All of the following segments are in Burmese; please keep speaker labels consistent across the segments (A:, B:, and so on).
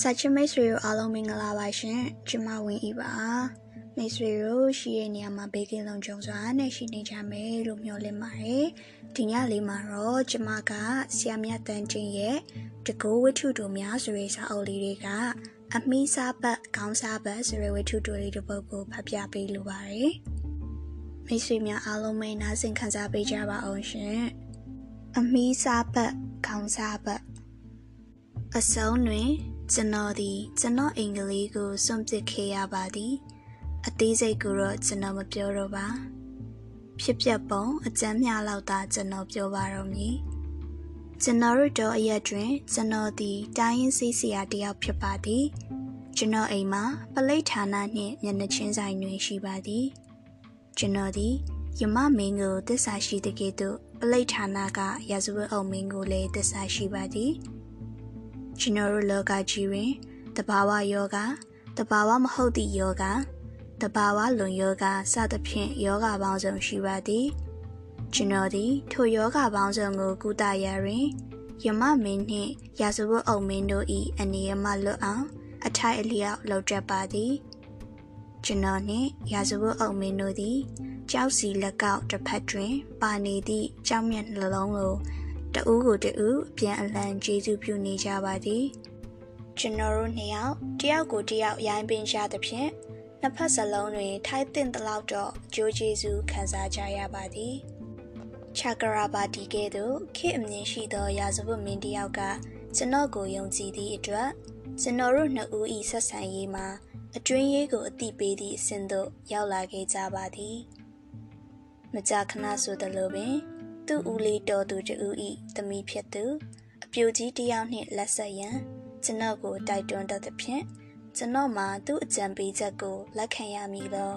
A: စာချစ်မိတ်ဆွေတို့အားလုံးမင်္ဂလာပါရှင်ကျမဝင်းဤပါမိတ်ဆွေတို့ရှိတဲ့နေရာမှာဘေးကင်းလုံခြုံစွာနဲ့ရှိနေကြမယ်လို့မျှော်လင့်ပါတယ်ဒီညလေးမှာတော့ကျမကဆရာမြတ်တန်ချင်းရဲ့တကူဝတ္ထုတို့များဆိုတဲ့စာအုပ်လေးတွေကအမီးစားပတ်ခေါင်းစားပတ်ဆိုတဲ့ဝတ္ထုတို့လေးတစ်ပုဒ်ကိုဖတ်ပြပေးလိုပါတယ်မိတ်ဆွေများအားလုံးမိတ်နာဆင်ခံစားပေးကြပါအောင်ရှင်အမီးစားပတ်ခေါင်းစားပတ်အစုံတွင် ကျွန်တော်သည်ကျွန်တော်အင်္ဂလိပ်ကိုစွန့်ပစ်ခဲ့ရပါသည် အသေးစိတ်ကိုတော့ကျွန်တော်မပြောတော့ပါဖြစ်ပျက်ပုံအကြမ်းမျှလောက်သာကျွန်တော်ပြောပါတော့မည်ကျွန်တော်တို့တော့အရက်တွင် ကျွန်တော်သည်တိုင်းရင်းစီးစရာတယောက်ဖြစ်ပါသည်ကျွန်တော်အိမ်မှာပလိတ်ဌာနနှင့်မျက်နှာချင်းဆိုင်တွင်ရှိပါသည်ကျွန်တော်သည်ယမမင်းကိုတစ္ဆာရှိတဲ့ကဲ့သို့ပလိတ်ဌာနကရာဇဝတ်အုပ်မင်းကိုလည်းတစ္ဆာရှိပါသည် ကျွန်တော်တို့လောကကြီးတွင်တဘာဝယောဂတဘာဝမဟုတ်သည့်ယောဂတဘာဝလွန်ယောဂစသဖြင့်ယောဂပေါင်းစုံရှိပါသည်ကျွန်တော်သည်ထိုယောဂပေါင်းစုံကိုကုသရာတွင်ယမမင်းနှင့်ရာဇဝတ်အုပ်မင်းတို့၏အနေရမလွတ်အောင် အထိုက်အလျောက်လှုပ်ကြပါသည်ကျွန်တော်နှင့်ရာဇဝတ်အုပ်မင်းတို့သည်ကြောက်စီလက်ကောက်တစ်ဖက်တွင် ပါနေသည့်ကြောက်မြတ်နှလုံးကို တဦးကိုတဦးအပြန်အလှန်ကျေးဇူးပြုနေကြပါသည်ကျွန်တော်တို့နှစ်ယောက်တယောက်ကိုတယောက်ရိုင်းပင်ကြသဖြင့်နှစ်ဖက်စလုံးတွင် ထိုက်တင်သလောက်တော့အကျိုးကျေးဇူးခံစားကြရပါသည်ချာကရာပါတီကဲ့သို့ခေအမြင်ရှိသောရာဇဝတ်မင်းတယောက်ကကျွန်တော်ကိုယုံကြည်သည့်အတွက်ကျွန်တော်တို့နှစ်ဦး၏ဆက်ဆံရေးမှာအတွင်းရေးကိုအတိပေးသည့်အဆင့်သို့ရောက်လာခဲ့ကြပါသည် မကြာခဏဆိုသလိုပင် သူ့ဦးလေးတော်သူတူဤသမီးဖြစ်သူ အပြိုကြီးတယောက်နှင့်လက်ဆက်ရန်ကျွန်တော်ကိုတိုက်တွန်းတတ်သဖြင့်ကျွန်တော်မှသူ့အကြံပေးချက်ကိုလက်ခံရမည်လော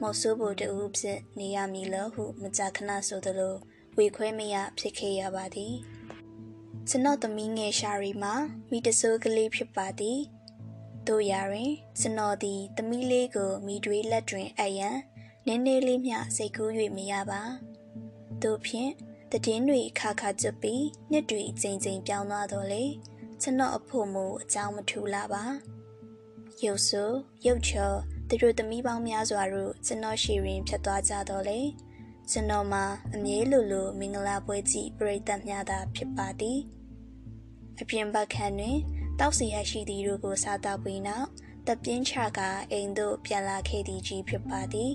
A: မော်ဆိုးဖို့တူဖြစ်နေရမည်လောဟုမကြာခဏဆိုသလိုဝေခွဲမရဖြစ်ခဲ့ရပါသည်ကျွန်တော်သမီးငယ်ရှာရီမှာမိတဆိုးကလေးဖြစ်ပါသည်တို့ရရင်ကျွန်တော်သည်သမီးလေးကိုမိတွေးလက်တွင်အယံနင်းနေလေးမျှစိတ်ကူး၍မရပါ တို့ဖြင့်တည်င်းတွေခါခါကျွတ်ပြီးနှစ်တွေအချိန်ချင်းပြောင်းသွားတော့လေကျွန်တော်အဖို့မူအကြောင်းမထူလာပါရုပ်ဆိုးရုပ်ချောသူတို့သမီးပေါင်းများစွာတို့ကျွန်တော်ရှီရင်ဖြတ်သွားကြတော့လေကျွန်တော်မှာအမြဲလိုလိုမင်္ဂလာပွဲကြီးပြိတ္တများသာဖြစ်ပါသည်အပြင်ဘက်ခန်းတွင်တောက်စီရရှိသည်တို့ကိုစားတော့ပြီးနောက်တပြင်းချကအိမ်သို့ပြန်လာခဲ့သည်ကြီးဖြစ်ပါသည်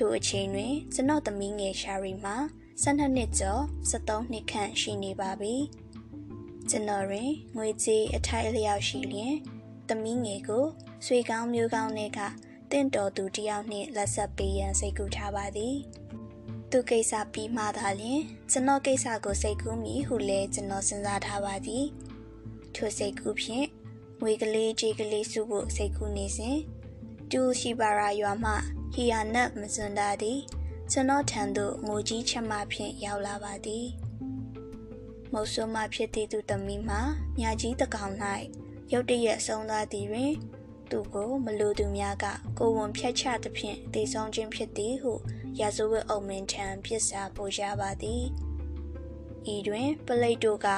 A: ထိုအချိန်တွင် ကျွန်တော်သမီးငယ်ရှာရီမှာ12နှစ်ကျော်73နှစ်ခန့်ရှိနေပါပြီကျွန်တော်တွင်ငွေကြေးအထိုက်အလျောက်ရှိလျင်သမီးငယ်ကိုဆွေကောင်းမျိုးကောင်းတွေကတင့်တော်သူတယောက်နှင့်လက်ဆက်ပေးရန်စိတ်ကူးထားပါသည်သူကိစ္စပြီးမှသာလျှင်ကျွန်တော်ကိစ္စကိုစိတ်ကူးမိဟုလည်းကျွန်တော်စဉ်းစားထားပါသည်ထိုစိတ်ကူးဖြင့်ငွေကလေးကြေးကလေးစုဖို့စိတ်ကူးနေစဉ်တူရှိပါရာရွာမှ ဟီယာနတ်မစွန်တာသည်ကျွန်တော်ထံသို့ငိုကြီးချက်မှဖြင့်ရောက်လာပါသည်မုတ်ဆိုးမှဖြစ်သည့်သူသမီးမှာမြာကြီးတကောင်၌ရုတ်တရက်ဆုံးသွားသည်တွင် သူကိုမလိုသူများကကိုဝန်ဖြတ်ချသဖြင့်တေဆုံးခြင်းဖြစ်သည်ဟုရာဇဝတ်အုပ်မင်းထံပြစ်စာပို့ရပါသည်ဤတွင်ပလိတ်တို့က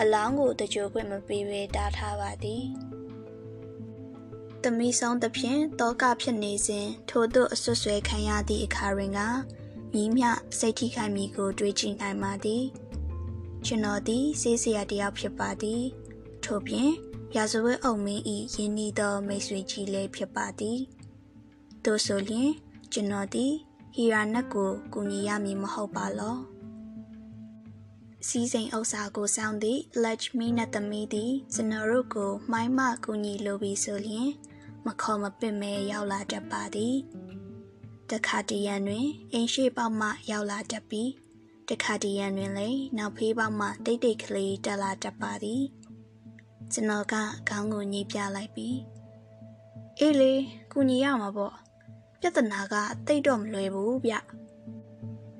A: အလောင်းကိုတကြိုခွင့်မပေးဘဲတားထားပါသည် သမီးဆုံးသဖြင့်တောကဖြစ်နေစဉ်ထို့သို့အဆွဆွဲခံရသည့်အခါတွင်ကမိမြစိတ်ထိခိုက်မိကို တွေးကြည့်နိုင်ပါသည်ကျွန်တော်သည်စေးစရာတယောက်ဖြစ်ပါသည်ထို့ပြင်ရာဇဝတ်အုပ်မင်း၏ယင်းဤသောမိတ်ဆွေကြီးလည်းဖြစ်ပါသည်သို့ဆိုလျှင်ကျွန်တော်သည်ဟီရာနက်ကိုကူညီရမည်မဟုတ်ပါလောစီးစိမ်ဥစ္စာကိုစောင်းသည့် Lachmi နဲ့သမီးသည်ကျွန်တော်တို့ကိုမိုင်းမကူညီလိုပြီးဆိုလျင် မခေါ်မပစ်မဲရောက်လာတတ်ပါသည်တခါတရံတွင်အိမ်ရှိပေါက်မှရောက်လာတတ်ပြီးတခါတရံတွင်လည်းနောက်ဖေးပေါက်မှတိတ်တိတ်ကလေးတက်လာတတ်ပါသည်ကျွန်တော်ကခေါင်းကိုညှိပြလိုက်ပြီးအေးလေကူညီရမှာပေါ့ပြဿနာကတိတ်တော့မလွယ်ဘူးဗျ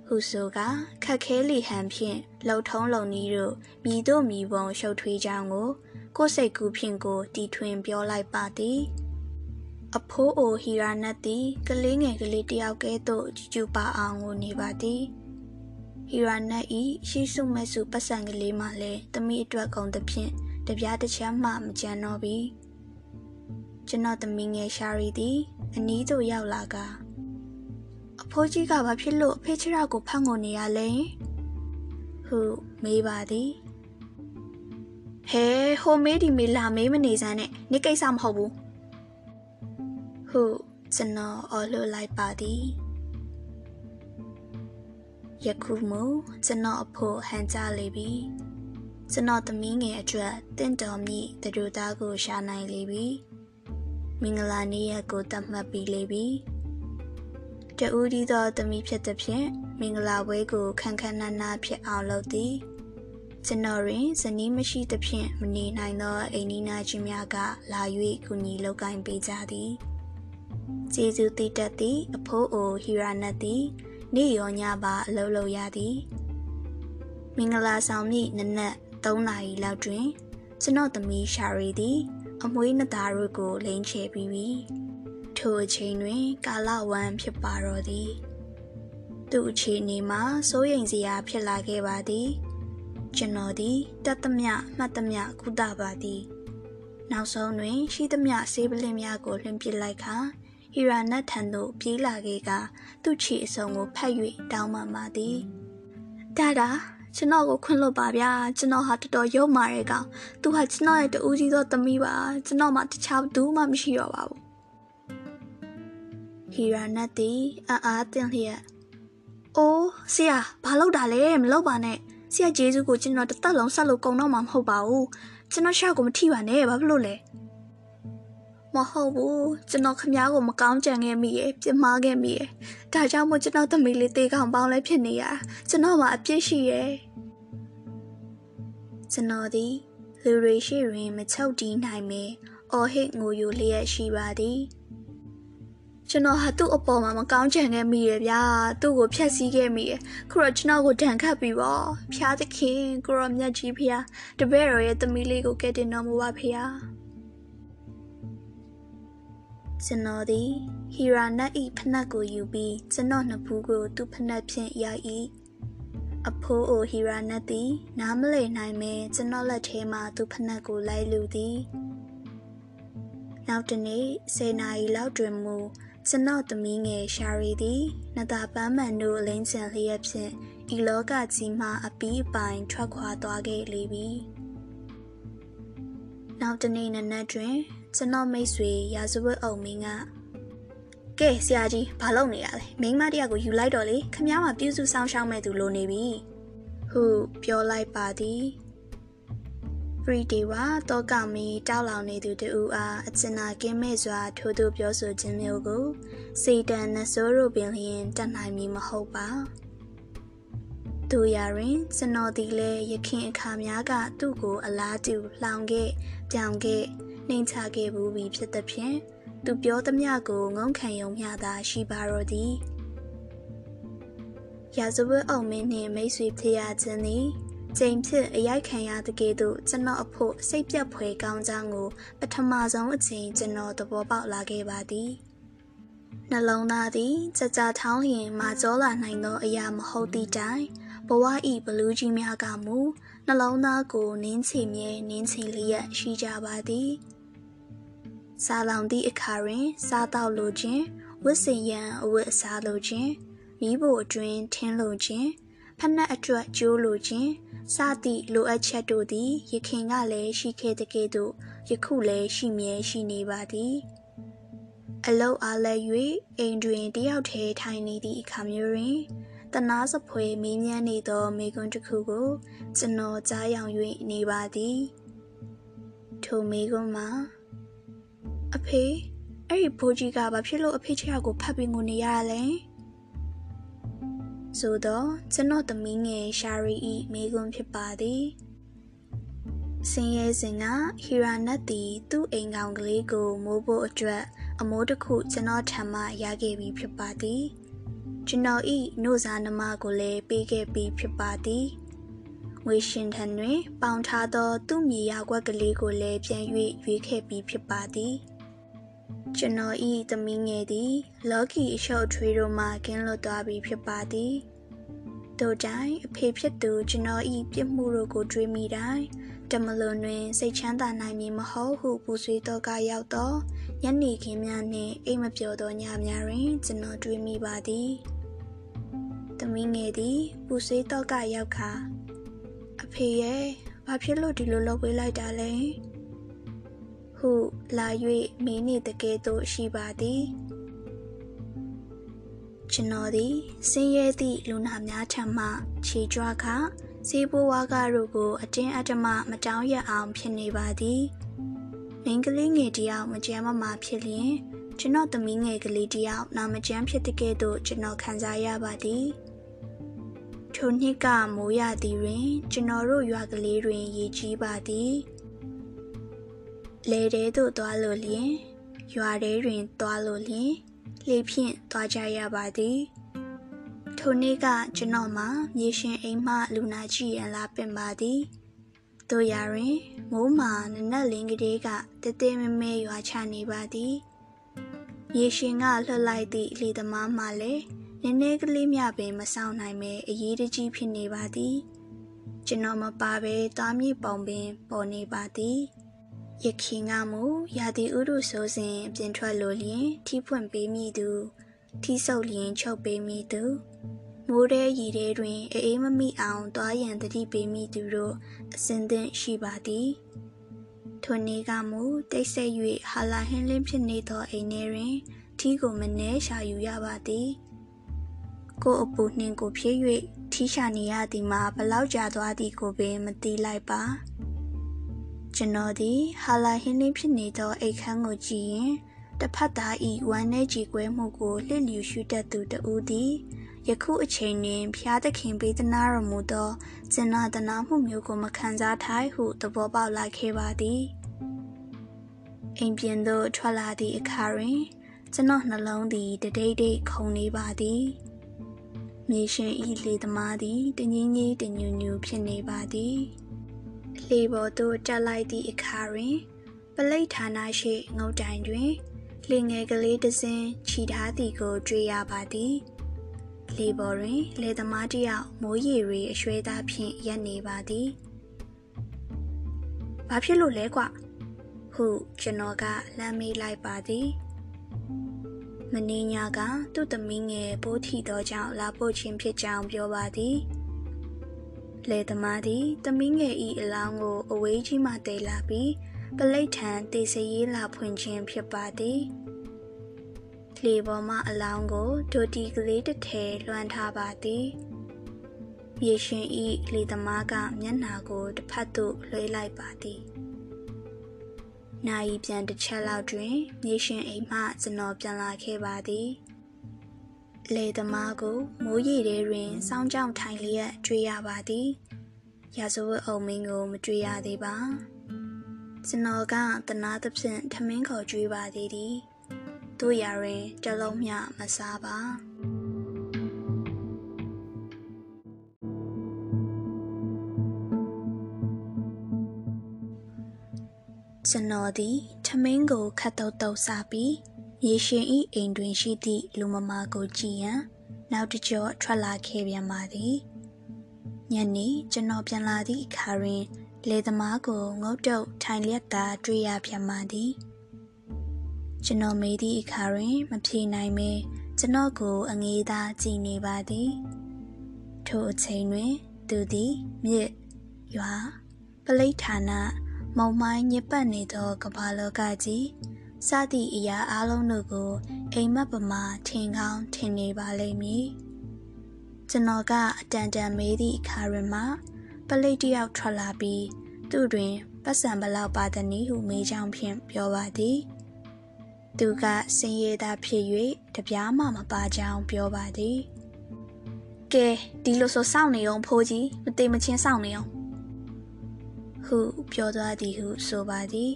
A: ဟုဆိုကခက်ခဲလီဟန်ဖြင့်လှုပ်ထုံးလုံနီးတို့မြည်တို့မြည်ပုံရှုပ်ထွေးကြောင်းကိုကိုယ်စိတ်ကူးဖြင့်ကိုတီထွင်ပြောလိုက်ပါသည် အဖိုးအိုဟီရာနတ်သည်ကလေးငယ်ကလေးတယောက်ကဲ့သို့ကျူပါအောင်ကိုနေပါသည်ဟီရာနတ်ဤရှိစုမဲ့စုပတ်စံကလေးမှလည်းတမိအတွက်ကုန်သဖြင့်တတပြားတစ်ချက်မှမကြံတော့ပြီကျွန်တော်သမီးငယ်ရှာရီသည်အနီးသို့ရောက်လာကအဖိုးကြီးကဘာဖြစ်လို့အဖေချရကိုဖတ်ငုံနေရလဲဟုမေးပါသည်ဟဲဟိုမေးဒီမေးလာမေးမနေစမ်းနဲ့နေကိစ္စမဟုတ်ဘူး ဟုကျွန်တော်အော်လို့လိုက်ပါသည်ယခုမှကျွန်တော်အဖို့ဟန်ကြလေပြီကျွန်တော်သမီးငယ်အတွက်တင့်တော်မြင့်တူသားကိုရှာနိုင်လေပြီမင်္ဂလာနေ့ရက်ကိုတတ်မှတ်ပြီးလေပြီတူဒီသောသမီးဖြစ်သည်ဖြင့်မင်္ဂလာပွဲကိုခန်းခန်းနာနာဖြစ်အောင်လုပ်သည်ကျွန်တော်တွင်ဇနီးမရှိသဖြင့်မနေနိုင်သောအိမ်နီးနားချင်းများကလာ၍ကူညီလုပ်ကိုင်ပေးကြသည် ကျေးဇူးတည်တတ်သည့်အဖိုးအိုဟီရာနတ်သည်နေ့ရောညပါအလုပ်လုပ်ရသည်မင်္ဂလာဆောင်မည့်နနက်3နာရီလောက်တွင် ကျွန်တော်သမီးရှာရီသည် အမွှေးနှစ်သားတို့ကိုလိန်ချေပြီးပြီထိုအချိန်တွင် ကာလဝမ်းဖြစ်ပါတော့သည် သူ့အခြေအနေမှာစိုးရိမ်စရာဖြစ်လာခဲ့ပါသည်ကျွန်တော်သည်တတ်သမျှမှတ်သမျှကုသပါသည် နောက်ဆုံးတွင် ရှိသမျှဆေးပလင်းများကိုလွှင့်ပစ်လိုက်ခါ ဟီရာနတ်ထံသို့ပြေးလာခဲ့ကသူ့ခြေအစုံကိုဖတ်၍တောင်းပန်ပါသည်ဒါဒါကျွန်တော်ကိုခွင့်လွတ်ပါဗျာကျွန်တော်ဟာတော်တော်ရုံမာတဲ့ကောင်သူဟာကျွန်တော်ရဲ့တူးကြီးသောသမီးပါကျွန်တော်မှတခြားဘူးမှမရှိတော့ပါဘူးဟီရာနတ်သည်အာအားတင်လျက်အိုးဆရာဘာလုပ်တာလဲမလုပ်ပါနဲ့ဆရာဂျေဇုကိုကျွန်တော်တစ်သက်လုံးဆက်လို့ကုံတော့မှာမဟုတ်ပါဘူးကျွန်တော်ရှောက်ကိုမထိပါနဲ့ဘာဖြစ်လို့လဲ မဟုတ်ဘူးကျွန်တော်ခမားကိုမကောင်းကြံခဲ့မိရဲ့ပြစ်မှားခဲ့မိရဲ့ဒါကြောင့်မို့ကျွန်တော်သမီးလေးတေးကောင်ပေါင်းလဲဖြစ်နေရကျွန်တော်မှာအပြစ်ရှိရဲ့ကျွန်တော်သည်လူတွေရှိတွင်မချုပ်တီးနိုင်မေအော်ဟစ်ငိုယိုလျက်ရှိပါသည်ကျွန်တော်ဟာသူ့အပေါ်မှာမကောင်းချင်ခဲ့မိရဲ့ဗျာသူ့ကိုဖျက်ဆီးခဲ့မိရဲ့ခုတော့ကျွန်တော်ကိုဒဏ်ခတ်ပြီးပေါ့ဖျားသခင်ကိုရောမြတ်ကြီးဖျားတပည့်တော်ရဲ့သမီးလေးကိုကယ်တင်တော်မူပါဖျား ကျွန်တော်သည်ဟီရာနတ်ဤဖနက်ကိုယူပြီးကျွန်တော်နှစ်ဖူးကိုသူ့ဖနက်ဖြင့်ရိုက်၏အဖိုးအိုဟီရာနတ်သည်နားမလည်နိုင်မဲကျွန်တော်လက်ထဲမှသူ့ဖနက်ကိုလိုက်လူသည်နောက်တနေ့10နာရီလောက်တွင်မူကျွန်တော်သမီးငယ်ရှာရီသည်နတာပန်းမှန်တို့အလင်းချန်လျက်ဖြင့်ဤလောကကြီးမှအပီးအပိုင်ထွက်ခွာသွားခဲ့လေပြီနောက်တနေ့နနက်တွင် ကျွန်တော်မိတ်ဆွေရာဇဝတ်အုံမင်းကကဲဆရာကြီးဘာလုပ်နေရလဲမိန်းမတယောက်ကိုယူလိုက်တော့လေခမ ्या မှာပြုစုဆောင်ရှောက်မဲ့သူလိုနေပြီဟုပြောလိုက်ပါသည်ဖရီဒီဝါတော့ကမီတောက်လောင်နေသူတူအားအချင်နာကင်းမဲ့စွာထိုးသူပြောဆိုခြင်းမျိုးကိုစေတန်နဆိုးတို့ပင်လျင်တတ်နိုင်မည်မဟုတ်ပါသူရရင်ကျွန်တော်ဒီလဲရခင်အခါများကသူ့ကိုအလားတူလောင်ခဲ့ပြောင်ခဲ့ နှိမ်ချခဲ့ဘူးပြီဖြစ်သဖြင့်သူပြောသမျှကိုငုံခံယုံမျှသာရှိပါတော့သည်ရာဇဝတ်အောင်မင်းနှင့်မိတ်ဆွေဖြစ်ရခြင်းသည်ချိန်ဖြစ်အရိုက်ခံရတဲ့ကဲ့သို့ကျွန်တော်အဖို့စိတ်ပြတ်ဖွယ်ကောင်းကြောင်းကိုပထမဆုံးအချိန်ကျွန်တော်သဘောပေါက်လာခဲ့ပါသည်နှလုံးသားသည်ကြကြထောင်းလျင်မာကြောလာနိုင်သောအရာမဟုတ်သည့်တိုင်ဘဝဤဘလူးကြီးများကမူနှလုံးသားကိုနင်းချီမြဲနင်းချီလျက်ရှိကြပါသည် စားလောင်သည့်အခါတွင် စားတော့လိုခြင်းဝတ်စင်ရန်အဝတ်အစားလိုခြင်းမိဖို့အတွင်ထင်းလိုခြင်းဖက်နှက်အတွက်ကျိုးလိုခြင်းစသည့်လိုအပ်ချက်တို့သည်ယခင်ကလည်းရှိခဲ့တဲ့ကဲ့သို့ယခုလည်းရှိမြဲရှိနေပါသည်အလုတ်အားလည်း၍အိမ်တွင်တယောက်တည်းထိုင်နေသည့်အခါမျိုးတွင်တနာစဖွေမင်းမြန်းနေသောမိကွန်းတစ်ခုကို ကျွန်တော်ကြားယောင်၍နေပါသည်ထိုမိကွန်းမှာ အဖေအဲ့ဒီဘိုးကြီးကဘာဖြစ်လို့အဖေချေကိုဖတ်ပြီးငိုနေရလဲဆိုတော့ကျွန်တော်သမီးငယ်ရှာရီဤမိကွန်းဖြစ်ပါသည်စင်ရဲစင်ကဟီရာနတ်သည်သူ့အိမ်ကောင်ကလေးကိုမိုးဖို့အတွက်အမိုးတစ်ခုကျွန်တော်ထံမှရခဲ့ပြီးဖြစ်ပါသည်ကျွန်တော်ဤနှုတ်စားနှမကိုလည်းပေးခဲ့ပြီးဖြစ်ပါသည်ငွေရှင်ထံတွင် ပေါင်ထားသော သူ့မြေယာကွက်ကလေးကိုလည်းပြန်၍ရွေးခဲ့ပြီးဖြစ်ပါသည် ကျွန်တော်ဤသမီးငယ်သည် လော်ကီအရှုပ်ထွေးတို့မှကင်းလွတ်သွားပြီဖြစ်ပါသည်တို့တိုင်းအဖေဖြစ်သူကျွန်တော်ဤပြစ်မှုတို့ကိုတွေးမိတိုင်းတမလွန်တွင်စိတ်ချမ်းသာနိုင်မည်မဟုတ်ဟုပူဆွေးတော့ကရောက်တော့ညနေခင်းများနှင့်အိမ်မပြောသောညများတွင် ကျွန်တော်တွေးမိပါသည်သမီးငယ်သည်ပူဆွေးတော့ကရောက်ခါအဖေရဲ့ဘာဖြစ်လို့ဒီလိုလုပ်ပေးလိုက်တာလဲ ဟုလာ၍မင်းနေတကယ်သို့ရှိပါသည်ကျွန်တော်သည်ဆင်းရဲသည့်လူနာများထံမှခြေကြွားခစေဘိုးဝါကတို့ကို အတင်းအဓမ္မမတောင်းရအောင်ဖြစ်နေပါသည်မိန်းကလေးငယ်တယောက်မကြမ်းမမာဖြစ်လျင်ကျွန်တော်သမီးငယ်ကလေးတယောက်နာမကျန်းဖြစ်တဲ့ကဲ့သို့ကျွန်တော်ခံစားရပါသည်ထိုနှစ်ကမိုးရသည်တွင် ကျွန်တော်တို့ရွာကလေးတွင်ရေကြီးပါသည် လေတဲသို့သွားလို့လျင်ရွာတဲတွင်သွားလို့လျင်လေဖြင့်သွားကြရပါသည်ထိုနေ့ကကျွန်တော်မှာမြေရှင်အိမ်မှလူနာကြည့်ရန်လာပင်ပါသည်တို့ရရင်မိုးမှာနနက်လင်းကလေးကတဲတဲမဲမဲရွာချနေပါသည်မြေရှင်ကလှလိုက်သည့်လေသမားမှလည်းနည်းနည်းကလေးမျှပင်မဆောင်နိုင်ပဲအရေးတကြီးဖြစ်နေပါသည် ကျွန်တော်မပါပဲသွားမြေပုံပင်ပေါ်နေပါသည် ရခင်ကမူရာသီဥတုဆိုစဉ်ပြင်ထွက်လိုလျင်ထီးဖွင့်ပေးမိသူထီးဆုပ်လျင်ချုပ်ပေးမိသူမိုးတဲ့ရည်ထဲတွင်အေးမမိအောင်သွားရန်တတိပေးမိသူတို့အစဉ်သင့်ရှိပါသည်ထိုနေ့ကမူတိတ်ဆိတ်၍ဟာလာဟင်းလင်းဖြစ်နေသောအိမ်ထဲတွင်ထီးကိုမနှဲရှာယူရပါသည်ကိုအပူနှင်းကိုဖြည့်၍ထီးရှာနေရသည်မှာဘလောက်ကြာသွားသည်ကိုပင်မသိလိုက်ပါ ကျွန်တော်သည်ဟာလာဟင်းလင်းဖြစ်နေသောအိတ်ခမ်းကိုကြည့်ရင်တစ်ဖက်သားဤဝမ်းနေကြည်ကွဲမှုကိုလှစ်လျူရှုတတ်သူတဦးသည်ယခုအချိန်တွင်ဖျားသခင်ပေးသနာတော်မူသောဇင်နာတနာမှုမျိုးကိုမခံစားထိုက်ဟုသဘောပေါက်လာခဲ့ပါသည်အိမ်ပြင်သို့ထွက်လာသည့်အခါတွင်ကျွန်တော်နှလုံးသည်တဒိတ်ဒိတ်ခုန်နေပါသည်မြေရှင်ဤလေသမားသည်တငင်းကြီးတညူညူဖြစ်နေပါသည် လေပေါ်သို့တက်လိုက်သည့်အခါတွင် ပလိတ်ဌာနရှိငုတ်တိုင်တွင်လေငယ်ကလေးတစ်စင်းခြိထားသည်ကိုတွေ့ရပါသည်လေပေါ်တွင်လေသမားတယောက်မိုးရီရီအရွှဲသားဖြင့်ရက်နေပါသည်။ဘာဖြစ်လို့လဲကွ။ဟုကျွန်တော်ကလမ်းမေးလိုက်ပါသည်။မင်းညာကသူ့သမီးငယ်ပိုးထီသောကြောင့်လာပို့ခြင်းဖြစ်ကြောင်းပြောပါသည်။ လေသမားသည်သမီးငယ်ဤအလောင်းကိုအဝေးကြီးမှတည်လာပြီးပလိတ်ထံတေစရေးလာဖွင့်ခြင်းဖြစ်ပါသည်။လေပေါ်မှအလောင်းကိုဒိုတီကလေးတစ်ထည်လွှမ်းထားပါသည်ရေရှင်ဤလေသမားကမျက်နာကိုတစ်ဖက်သို့လွှဲလိုက်ပါသည်နိုင်ပြန်တစ်ချက်လောက်တွင် မြေရှင်အိမ်မှကျွန်တော်ပြန်လာခဲ့ပါသည် လေသမားကိုမိုးရီထဲတွင်စောင်းကြောင်ထိုင်လျက်တွေ့ရပါသည်ရာဇဝတ်အုံမင်းကိုမတွေ့ရသေးပါကျွန်တော်ကတနာသဖြင့်ထမင်းခေါ်ကြွေးပါသေးသည်တို့ရာတွင်တလုံးမျှမစားပါကျွန်တော်သည်ထမင်းကိုခတ်တုတ်တုတ်စားပြီး ရေရှင်ဤအိမ်တွင်ရှိသည့်လူမမာကိုကြည့်ရန်နောက်တစ်ကြော့ထွက်လာခဲ့ပြန်ပါသည်ညနေကျွန်တော်ပြန်လာသည့်အခါတွင်လေသမားကိုငုတ်တုတ်ထိုင်လျက်သာတွေ့ရပြန်ပါသည်ကျွန်တော်မေးသည့်အခါတွင်မဖြေနိုင်မေကျွန်တော်ကိုအငေးသားကြည်နေပါသည်ထိုအချိန်တွင် သူသည်မြစ်ရွာပလိဌာနမုံမိုင်းညစ်ပတ်နေသောကမ္ဘာလောကကြီး စသည့်အရာအလုံးတို့ကိုအိမ်မက်ပမာထင်ကောင်းထင်နေပါလိမ့်မည်ကျွန်တော်ကအတန်တန်မေးသည့်အခါတွင်မှပလိတ်တယောက်ထွက်လာပြီးသူ့တွင်ပတ်စံဘလောက်ပါသနည်းဟုမေးကြောင်းဖြင့်ပြောပါသည်။သူကစင်ရည်သာဖြစ်၍တပြားမှမပါကြောင်းပြောပါသည်ကဲဒီလိုဆိုစောင့်နေအောင်ဖိုးကြီးမတိမချင်းစောင့်နေအောင်ဟုပြောသွားသည်ဟုဆိုပါသည်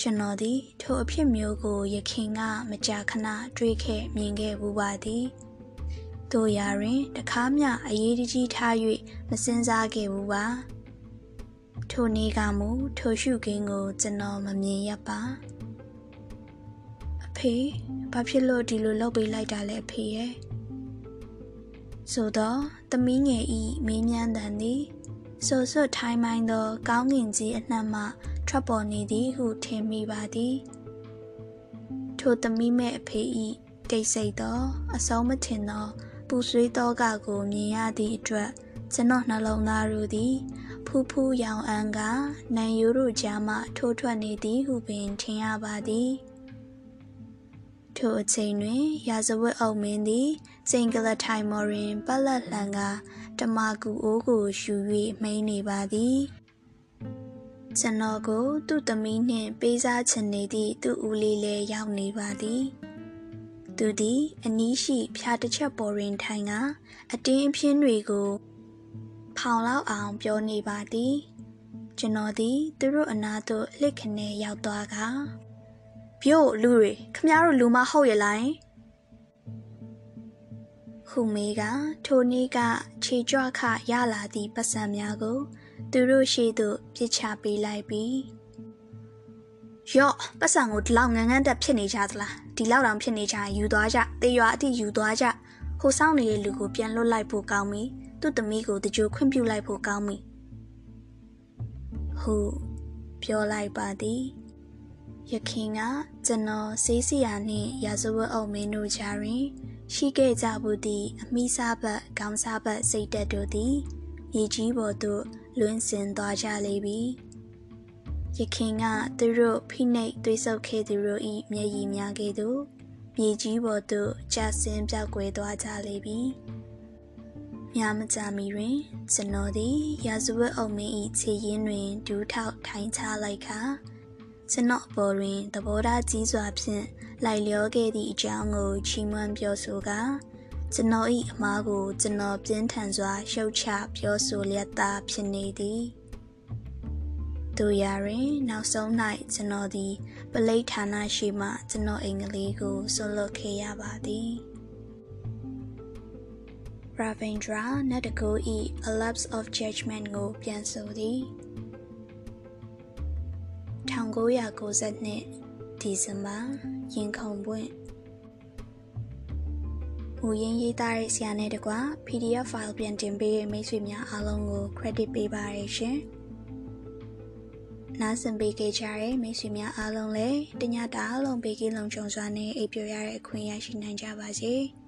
A: ကျွန်တော်သည်ထိုအဖြစ်မျိုးကိုယခင်ကမကြာခဏတွေးခဲ့မြင်ခဲ့ဘူးပါသည်တို့ရာတွင်တခါမျှအရေးတကြီးထား၍မစင်စားခဲ့ဘူးပါထိုနေ့ကမူထိုရှုခင်းကိုကျွန်တော်မမြင်ရပါဖေဘာဖြစ်လို့ဒီလိုလုပ်ပေးလိုက်တာလဲဖေရဲ့ဆိုတော့သမီးငယ်ဤမင်းမြန်းတန်သည်ဆိုဆွတ်ထိုင်းမိုင်းသော ကောင်းကင်ကြီးအနှံ့မှ ထွက်ပေါ်နေသည်ဟုထင်မိပါသည်ထိုသမီးမဲ့အဖေဤတိတ်ဆိတ်သောအဆုံးမထင်သောပူဆွေးသောကကိုမြင်ရသည့်အတွက်ကျွန်တော်နှလုံးသားတို့သည် ဖူးဖူးရောင်အန်းကနန်ယူတို့ကြားမှထိုးထွက်နေသည်ဟုပင်ထင်ရပါသည်ထိုအချိန်တွင်ရာဇဝတ်အုပ်မင်းသည်စိန်ကလထိုင်မော်ရင်ပလက်လှန်ကတမကူအိုးကိုယူ၍မိန်နေပါသည် ကျွန်တော်ကို သူ့သမီးနှင့်ပေးစားချင်နေသည့်သူ့ဦးလေးလည်းရောက်နေပါသည်သူသည်အနီးရှိဖြာတစ်ချက်ပေါ်တွင်ထိုင်ကအတင်းအဖျင်းတွေကို ဖောင်လောက်အောင်ပြောနေပါသည် ကျွန်တော်သည်သူတို့အနားသို့လှစ်ခနဲရောက်သွားကပြို့လူတွေခမရတို့လူမဟုတ်ရဲ့လားခုမေကထိုနည်းကခြေကြွခရလာသည့်ပတ်စံများကို သူတို့ရှိသို့ပြစ်ချပေးလိုက်ပြီးရော့ပတ်စံကိုဒီလောက်ငန်းငန်းတက်ဖြစ်နေကြသလားဒီလောက်တောင်ဖြစ်နေကြယူသွားကြတေရွာအထိယူသွားကြဟိုဆောင်နေတဲ့လူကိုပြန်လွတ်လိုက်ဖို့ကောင်းပြီသူ့သမီးကိုတကြိုခွင့်ပြုလိုက်ဖို့ကောင်းပြီဟုပြောလိုက်ပါသည်ယခင်ကကျွန်တော်စေးစီယာနှင့်ရာဇဝတ်အုပ်မင်းတို့ကြားတွင် ရှိခဲ့ကြဘူးသည့်အမိစားဘက်ခေါင်းစားဘက်စိတ်တက်တို့သည်မြေကြီးပေါ်သို့ လွင့်စင်သွားကြလေပြီယခင်ကသူတို့ဖိနှိပ်သွေးဆုပ်ခဲ့သူတို့၏မျက်ရည်များကဲ့သို့မြေကြီးပေါ်သို့ကျဆင်းပြောက်ကွယ်သွားကြလေပြီညမကြမီတွင်ကျွန်တော်သည်ရာဇဝတ်အုပ်မင်း၏ခြေရင်းတွင်ဒူးထောက်ထိုင်ချလိုက်ခါကျွန်တော်အပေါ်တွင်သဘောထားကြီးစွာဖြင့်လိုက်လျောခဲ့သည့်အကြောင်းကိုချီးမွမ်းပြောဆိုကာ ကျွန်တော်၏အမားကို ကျွန်တော်ပြင်းထန်စွာရှုတ်ချပြောဆိုလျက်သားဖြစ်နေသည်တို့ရရင်နောက်ဆုံး၌ကျွန်တော်သည်ပလိဌာနရှိမှကျွန်တော်အင်္ဂလိပ်ကိုဆွလွတ်ခဲ့ရပါသည် Ravindra နတ်တကူ၏ A Lapse of Judgment ကိုပြန်ဆိုသည်1992ဒီဇင်ဘာရင်ခုန်ပွင့် မူရင်းရေးသားတဲ့ဆရာနဲ့တကွာ PDF file ပြန်တင်ပေးတဲ့မိတ်ဆွေများအားလုံးကို credit ပေးပါရရှင်။နားဆင်ပေးကြတဲ့မိတ်ဆွေများအားလုံးလည်းတညတားလုံးပေးကင်းလုံခြုံစွာနဲ့အိပ်ပျော်ရတဲ့အခွင့်အရေးရှိနိုင်ကြပါစေ။